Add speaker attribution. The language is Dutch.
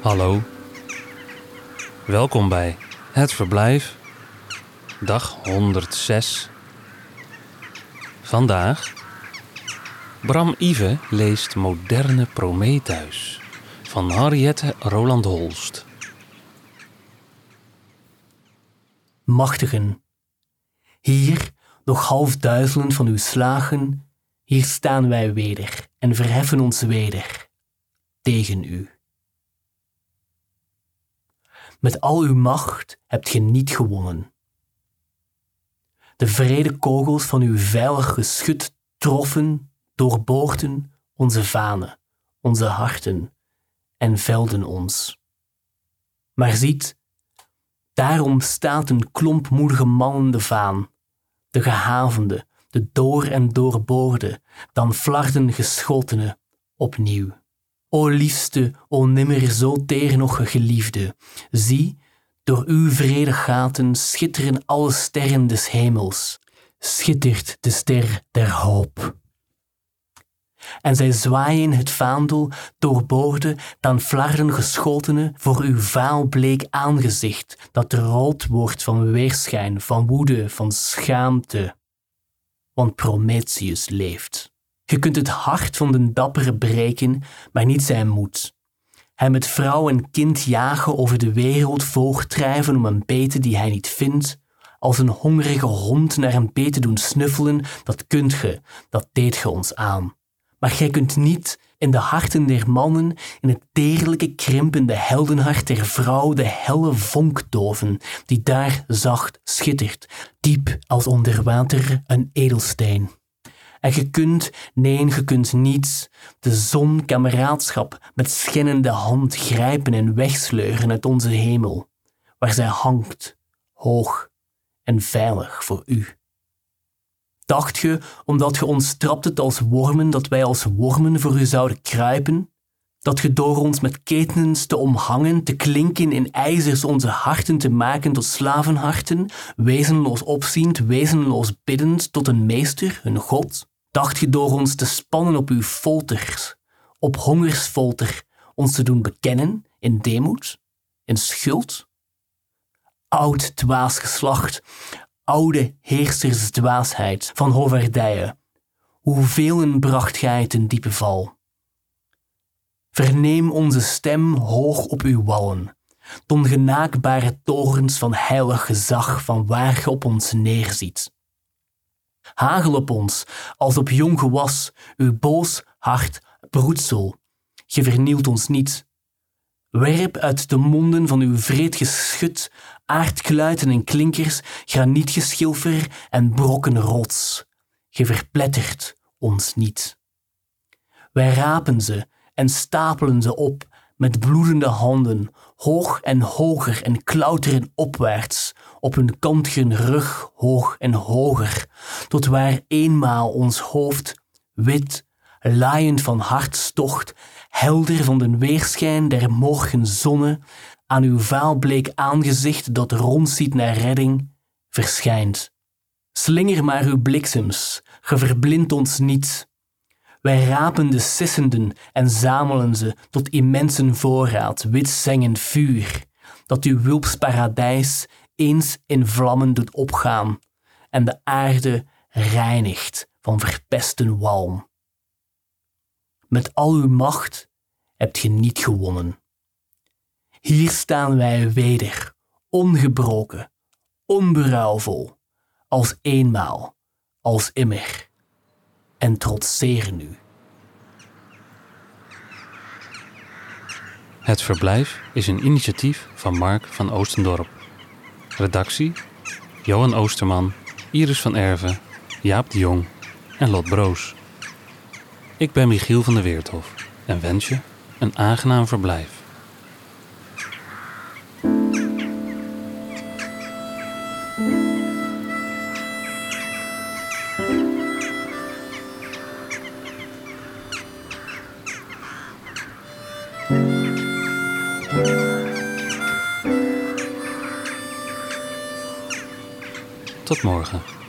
Speaker 1: Hallo. Welkom bij Het Verblijf, dag 106. Vandaag. Bram Ive leest Moderne Prometheus van Henriette Roland Holst.
Speaker 2: Machtigen. Hier, nog half duizelend van uw slagen, hier staan wij weder en verheffen ons weder tegen u. Met al uw macht hebt ge niet gewonnen. De vrede kogels van uw veilig geschut troffen, doorboorten onze vanen, onze harten en velden ons. Maar ziet, daarom staat een klomp moedige mannen de vaan, de gehavende, de door en doorboorde, dan flarden geschotene, opnieuw. O liefste, o nimmer zo teer nog geliefde, zie, door uw vrede gaten schitteren alle sterren des hemels, schittert de ster der hoop. En zij zwaaien het vaandel, doorboorde, dan flarden geschotene voor uw vaalbleek aangezicht, dat rood wordt van weerschijn, van woede, van schaamte. Want Prometheus leeft. Je kunt het hart van de dappere breken, maar niet zijn moed. Hem met vrouw en kind jagen over de wereld voortdrijven om een bete die hij niet vindt, als een hongerige hond naar een bete doen snuffelen, dat kunt ge, dat deed ge ons aan. Maar gij kunt niet in de harten der mannen, in het deerlijke krimpende heldenhart der vrouw de helle vonk doven, die daar zacht schittert, diep als onder water een edelsteen. En je kunt, nee, je kunt niets, de zon kameraadschap met schennende hand grijpen en wegsleuren uit onze hemel, waar zij hangt, hoog en veilig voor u. Dacht ge, omdat ge ons traptet als wormen, dat wij als wormen voor u zouden kruipen? Dat ge door ons met ketens te omhangen, te klinken in ijzers onze harten te maken tot slavenharten, wezenloos opziend, wezenloos biddend tot een meester, een god? Dacht je door ons te spannen op uw folters, op hongersfolter, ons te doen bekennen in demoed, in schuld? Oud dwaas geslacht, oude heersersdwaasheid van Hoverdije, hoeveel bracht gij ten diepe val? Verneem onze stem hoog op uw wallen, ton genaakbare torens van heilig gezag van waar ge op ons neerziet. Hagel op ons, als op jong gewas, uw boos hart broedsel. Ge vernielt ons niet. Werp uit de monden van uw vreed geschut aardkluiten en klinkers, granietgeschilfer en brokken rots. Ge verplettert ons niet. Wij rapen ze en stapelen ze op met bloedende handen, hoog en hoger en klauteren opwaarts, op hun kantigen rug hoog en hoger, tot waar eenmaal ons hoofd, wit, laaiend van hartstocht, helder van den weerschijn der morgenzonne, aan uw vaalbleek aangezicht dat rondziet naar redding, verschijnt. Slinger maar uw bliksems, ge verblindt ons niet. Wij rapen de sissenden en zamelen ze tot immensen voorraad, wit zengend vuur, dat uw wulpsparadijs eens in vlammen doet opgaan en de aarde reinigt van verpesten walm. Met al uw macht hebt ge niet gewonnen. Hier staan wij weder, ongebroken, onberouwvol, als eenmaal, als immer, en trotseren u.
Speaker 1: Het Verblijf is een initiatief van Mark van Oostendorp. Redactie: Johan Oosterman, Iris van Erven, Jaap de Jong en Lot Broos. Ik ben Michiel van der Weerthof en wens je een aangenaam verblijf. Tot morgen.